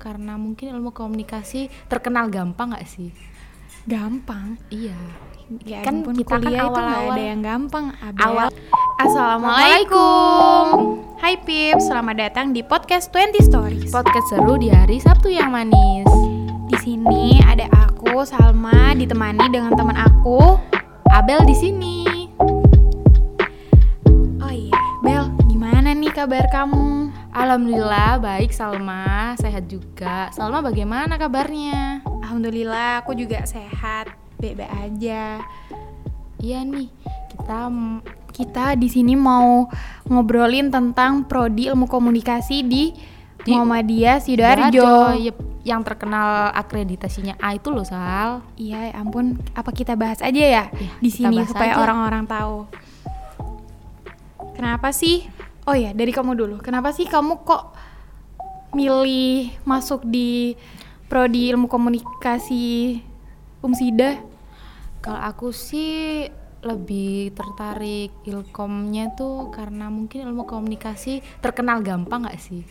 karena mungkin ilmu komunikasi terkenal gampang nggak sih? Gampang. Iya. Ya Kan ampun, kita kan kuliah itu nggak awal-awal- ada yang gampang. Abel. Awal Assalamualaikum. Hai Pip, selamat datang di podcast 20 Stories. podcast seru di hari Sabtu yang manis. Di sini ada aku Salma ditemani dengan teman aku. Abel di sini. Oh iya, Bel, gimana nih kabar kamu? Alhamdulillah baik Salma, sehat juga. Salma bagaimana kabarnya? Alhamdulillah, aku juga sehat, baik-baik aja. Iya nih, kita Kita di sini mau ngobrolin tentang prodi ilmu komunikasi di, Di Muhammadiyah Sidoarjo, yep, yang terkenal akreditasinya A itu loh Sal. Iya, ya ampun, apa kita bahas aja ya Iya, di sini supaya orang-orang tahu. Kenapa sih? Oh ya, dari kamu dulu. Kenapa sih kamu kok milih masuk di prodi ilmu komunikasi Umsida? Kalau aku sih lebih tertarik ilkomnya tuh karena mungkin ilmu komunikasi terkenal gampang nggak sih?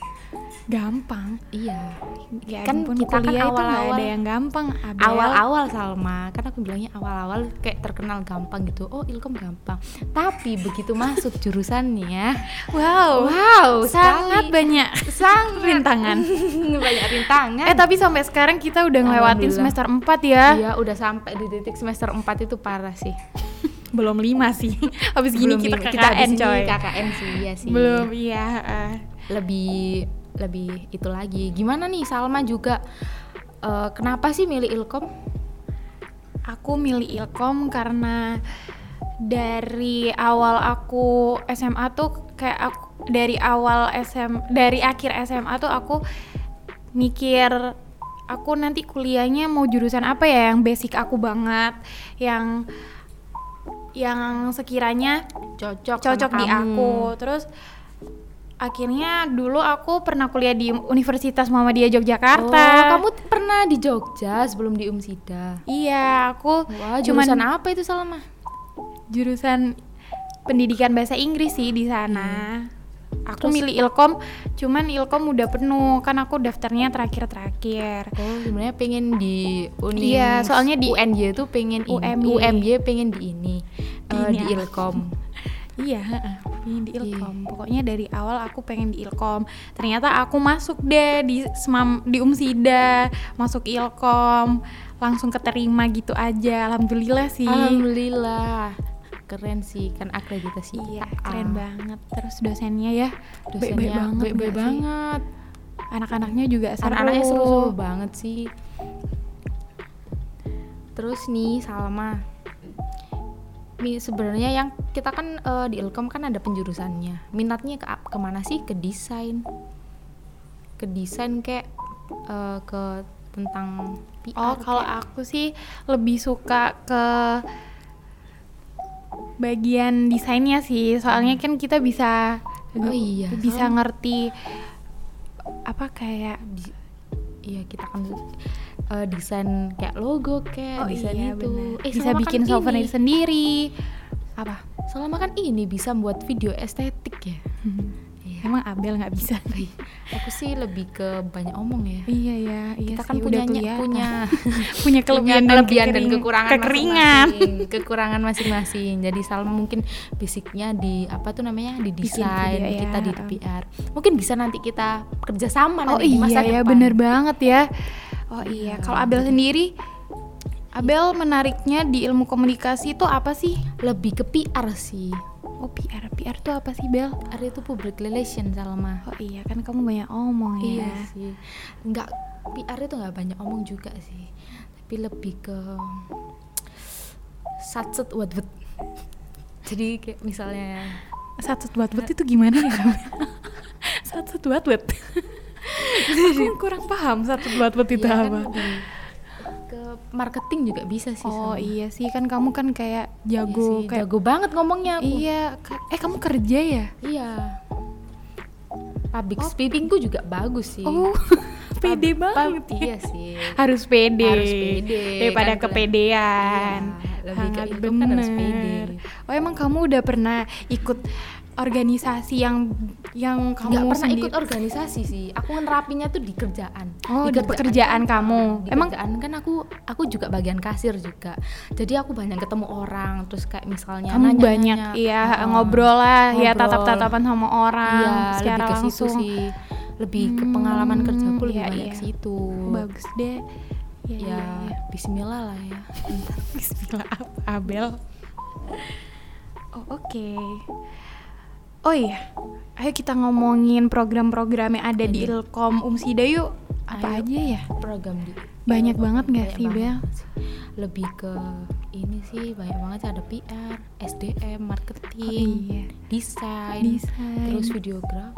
Gampang. Iya. Ya Kan ampun, kita kan kuliah itu nggak awal-awal- ada yang gampang. Abel. Awal-awal Salma, kan aku bilangnya awal-awal kayak terkenal gampang gitu. Oh ilkom gampang. Tapi begitu masuk jurusannya, Wow. wow, sangat sekali. banyak sangat rintangan. banyak rintangan. Eh tapi sampai sekarang kita udah ngelewatin semester 4 ya. Iya, udah sampai di titik semester 4 itu parah sih. Belum lima sih. Habis gini Belum kita KKN ini coy. KKN sih, iya sih. Belum iya. eh. lebih lebih itu lagi. Gimana nih Salma juga eh, kenapa sih milih ilkom? Aku milih Ilkom karena dari awal aku SMA tuh kayak aku dari awal SM dari akhir SMA tuh aku mikir aku nanti kuliahnya mau jurusan apa ya yang basic aku banget yang yang sekiranya cocok cocok di kamu. aku. Terus akhirnya dulu aku pernah kuliah di Universitas Muhammadiyah Yogyakarta oh kamu pernah di Jogja sebelum di Umsida iya aku wah cuman jurusan apa itu Salma jurusan pendidikan bahasa Inggris sih di sana. Aku Terus- milih Ilkom, cuman Ilkom udah penuh kan aku daftarnya terakhir-terakhir. oh sebenarnya pengen di Uni Iya, soalnya di- UNY itu pengen UMY. UMY pengen di ini Di eh, ini di apa? ilkom Iya, pengen di Iya. Ilkom. Pokoknya dari awal aku pengen di Ilkom. Ternyata aku masuk deh di Semam di Umsida, masuk Ilkom, langsung keterima gitu aja. Alhamdulillah sih. alhamdulillah keren sih kan akreditasi Iya, keren banget. Terus dosennya ya, dosennya baik-baik banget. sih? banget Anak-anaknya juga seru. anak-anaknya seru-seru banget sih terus nih Salma sebenarnya yang kita kan eh, di Ilkom kan ada penjurusannya. Minatnya ke ke mana sih? Ke desain. Ke desain kayak eh, ke tentang PR Oh, kalau kayak- aku sih lebih suka ke bagian desainnya sih. Soalnya kan kita bisa Oh iya, bisa ngerti apa kayak di- iya kita kan eh, desain kayak logo kayak desain itu Oh iya, bener. eh bisa bikin souvenir ini. sendiri. Apa? Salma kan ini bisa buat video estetik ya Iya. Emang Abel nggak bisa? Aku sih lebih ke banyak omong ya. iya ya, iya Kita sih, kan punya punya punya kelebihan, punya kelebihan dan, kekurangan kekeringan. masing-masing. kekurangan masing-masing. Jadi Salma mungkin basicnya di apa tuh namanya di Bikin desain, ya. kita di PR. Mungkin bisa nanti kita kerjasama Oh nanti di masa iya ya, depan. bener banget ya. Oh iya, Iya, kalau Abel sendiri, Abel menariknya di ilmu komunikasi itu apa sih? Lebih ke PR sih. Oh PR, PR tuh apa sih Bel? PR itu public relation Salma. Oh iya kan kamu banyak omong ya. Iya sih. Enggak PR itu nggak banyak omong juga sih. Tapi lebih ke satset wat wat. Jadi kayak misalnya Satu buat buat itu gimana ya? satu buat buat. Aku kurang paham satu buat itu Iya kan, apa. lebih ke marketing juga bisa sih. Oh Salma. iya sih kan kamu kan kayak Iya jago sih, kayak jago banget ngomongnya aku. Iya, eh kamu kerja ya? Iya. Public Oh. speakingku juga bagus sih. Oh, pede banget. pub- Iya sih. Harus pede. Harus pede, Daripada kan, kepedean. Iya, lebih ke itu kan harus pede. Oh, emang kamu udah pernah ikut organisasi yang yang kamu nggak pernah sendiri- ikut organisasi sih. Aku nerapinya tuh di kerjaan. Oh, di pekerjaan kan- kamu. di Emang- kerjaan kan aku aku juga bagian kasir juga. Jadi aku banyak ketemu orang terus kayak misalnya kamu nanya-nanya, banyak iya Heeh. ngobrol lah ya Ngobrol. tatap-tatapan sama orang iya secara lebih ke situ sih. Lebih ke Hmm, pengalaman kerjaku lebih iya, banyak iya. ke situ. Bagus deh. Ya, ya ya, ya. Bismillah lah ya. Bismillah apa Abel. Oh oke oh iya ayo kita ngomongin program-program yang ada di Ini. Ilkom Umsida yuk apa Ayo. aja ya program di Banyak banget nggak sih, Bel? lebih ke ini sih banyak banget sih ada PR SDM marketing oh, iya desain Desain. terus videografer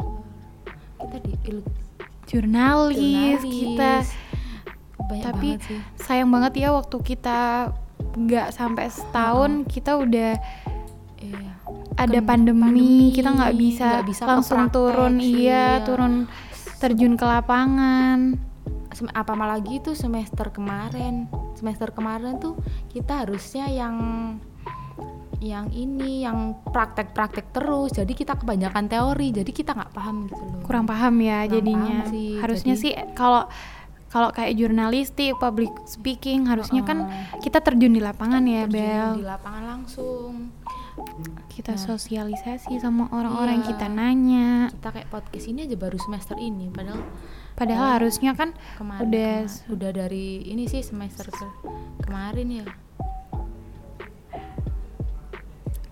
kita di il- jurnalis, jurnalis. kita banyak tapi banget sih sayang banget ya waktu kita nggak sampai setahun kita udah iya ada Kan pandemi, pandemi, kita nggak bisa, nggak bisa langsung turun. iya. Iya. turun terjun ke lapangan. Apa malah gitu semester kemarin? Semester kemarin tuh kita harusnya yang yang ini yang praktek-praktek terus. Jadi kita kebanyakan teori jadi kita nggak paham gitu loh. Kurang paham ya Kurang jadinya. paham sih, harusnya jadi- sih kalau kalau kayak jurnalistik public speaking harusnya kan Heeh. kita terjun di lapangan ya Terjun Bel. di lapangan langsung kita Nah. sosialisasi sama orang-orang yang Iya. kita nanya kita kayak podcast ini aja baru semester ini padahal padahal Oh. harusnya kan kemarin udah kema- udah dari ini sih semester ke kemarin ya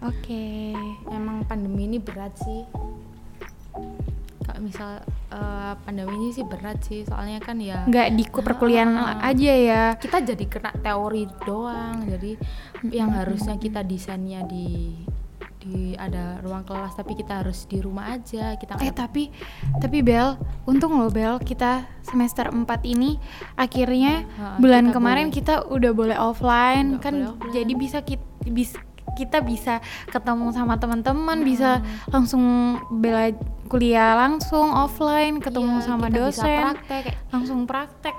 oke emang pandemi ini berat sih kalau misal eh, pandemi ini sih berat sih soalnya kan ya nggak di ku- perkuliahan Ah. aja ya kita jadi kena teori doang jadi yang harusnya kita desainnya di di ada ruang kelas tapi kita harus di rumah aja kita Eh tapi tapi Bel, untung loh Bel kita semester 4 ini akhirnya Ha, bulan kita kemarin boleh. kita udah boleh offline Udah kan boleh offline. jadi bisa kita kita bisa ketemu sama teman-teman Hmm. bisa langsung bela kuliah langsung offline ketemu Iya, sama kita bisa dosen praktek. kayak, langsung praktek.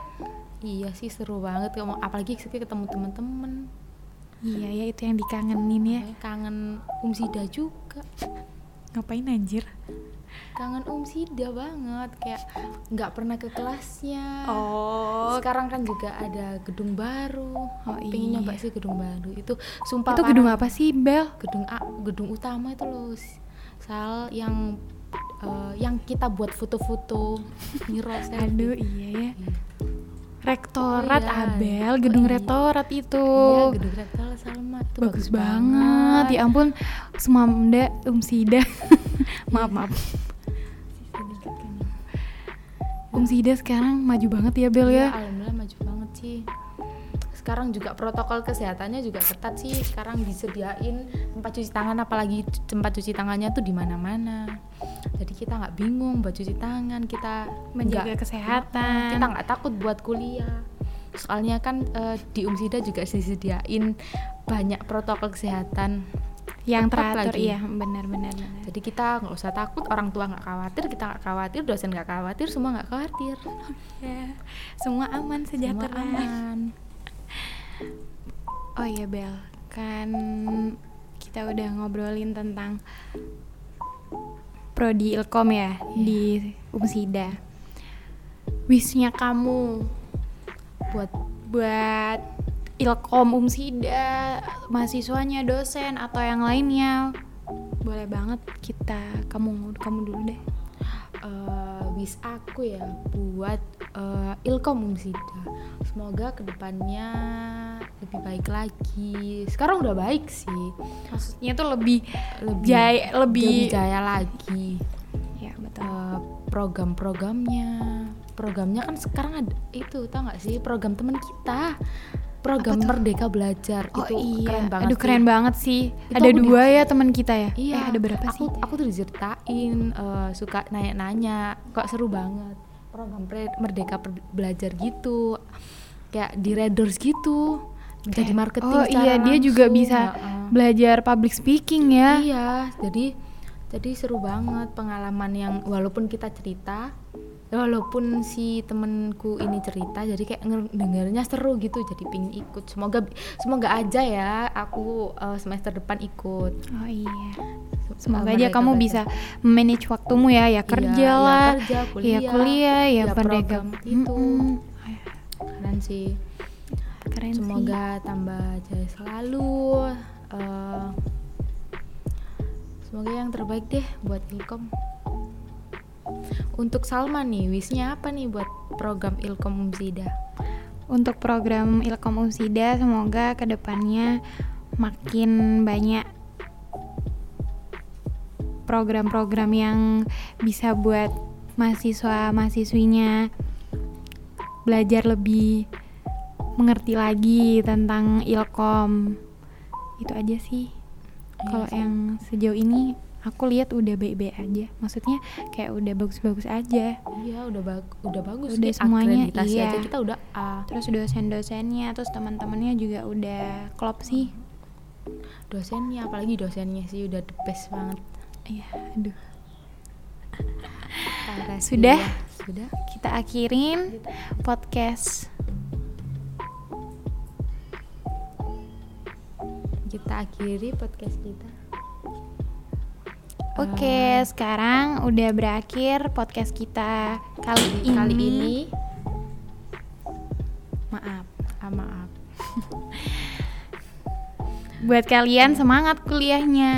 Iya sih seru banget kamu apalagi kita ketemu temen-temen iya ya itu yang dikangenin ya. Kangen Umsida juga. Ngapain anjir? Kangen Umsida banget kayak nggak pernah ke kelasnya. Oh sekarang kan juga ada gedung baru Oh, pengen iya. nyoba sih gedung baru itu sumpah itu gedung apa sih Bel gedung A gedung utama itu loh sal yang eh, yang kita buat foto-foto selfie. aduh iya ya Iya. rektorat Oh, iya. Abel gedung Oh, iya. rektorat itu Iya, gedung rektor Salma itu bagus, banget. ya ampun semamda umsida maaf maaf umsida sekarang maju banget ya Bel Iya, ya alhamdulillah maju banget sih. Sekarang juga protokol kesehatannya juga ketat sih. Sekarang disediain tempat cuci tangan apalagi tempat cuci tangannya tuh di mana-mana. Jadi kita nggak bingung buat cuci tangan kita menjaga nggak- kesehatan kita nggak takut buat kuliah. Soalnya kan eh, di Umsida juga disediain banyak protokol kesehatan yang teratur lagi. iya benar benar benar. Jadi kita nggak usah takut orang tua nggak khawatir kita nggak khawatir dosen nggak khawatir semua nggak khawatir. Ya semua aman Semua sejahtera. aman. Oh iya Bel kan kita udah ngobrolin tentang prodi ilkom ya di umsida. Wishnya kamu buat buat ilkom umsida mahasiswanya dosen atau yang lainnya. Boleh banget kita kamu kamu dulu deh. Eh, wish aku ya buat eh, Ilkom Umsida. Semoga ke depannya lebih baik lagi. Sekarang udah baik sih, maksudnya tuh lebih lebih jaya lebih lebih jaya lagi. ya betul. Eh, program-programnya, programnya kan sekarang ada itu tau nggak sih? Program teman kita, program? Merdeka Belajar oh itu iya keren banget. aduh sih. keren banget sih Itu ada aku di- dua ya teman kita ya Iya. eh, ada berapa aku, sih Aku tuh diceritain eh, suka nanya-nanya, kok seru banget. Program Merdeka Belajar gitu. Kayak di Readers gitu. Jadi marketing oh iya dia juga langsung, bisa heeh. belajar public speaking ya Iya, jadi jadi seru banget pengalaman yang walaupun kita cerita walaupun si temenku ini cerita jadi kayak dengernya seru gitu jadi pingin ikut. Semoga semoga aja ya aku eh, semester depan ikut. Oh iya. Semoga aja kamu bisa manage waktumu ya ya kerja ya lah. kerja, ya kuliah, kuliah ya, ya pendagang program itu. Mm-mm. keren sih. Keren sih. semoga tambah jaya selalu eh, semoga yang terbaik deh buat Ilkom untuk Salma nih wishnya apa nih buat program Ilkom Umsida untuk program Ilkom Umsida semoga ke depannya makin banyak program-program yang bisa buat mahasiswa mahasiswinya belajar lebih mengerti lagi tentang Ilkom. Itu aja sih. Kalau Iya sih. yang sejauh ini aku lihat udah baik-baik aja. Maksudnya kayak udah bagus-bagus aja. Iya udah bag- udah bagus Udah semuanya, akreditasi iya. aja. Kita udah A. Terus dosen-dosennya terus teman-temannya juga udah klop sih. Dosennya apalagi dosennya sih udah the best banget. Iya aduh. Sudah? ya. sudah. Kita akhirin podcast. Kita akhiri podcast kita Oke, sekarang udah berakhir podcast kita kali ini. kali ini maaf. ah, maaf Buat kalian semangat kuliahnya.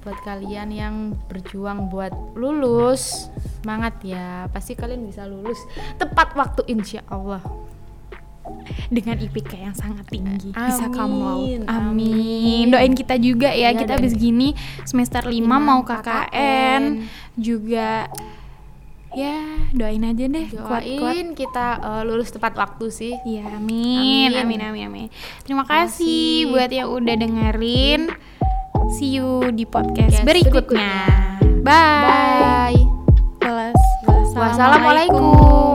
buat kalian yang berjuang buat lulus semangat ya pasti kalian bisa lulus tepat waktu insya Allah Dengan IPK yang sangat tinggi. Bisa Amin, kamu. amin. Amin. Doain kita juga ya. Iya, kita habis gini semester 5 Lima mau KKN. KKN. Juga ya doain aja deh kuat-kuat. doain kita eh, lulus tepat waktu sih Iya, amin. Amin. Amin, amin, amin. Terima kasih kasih. buat yang udah dengerin. See you di podcast Yes, berikutnya. berikutnya. Bye. bye wassalamualaikum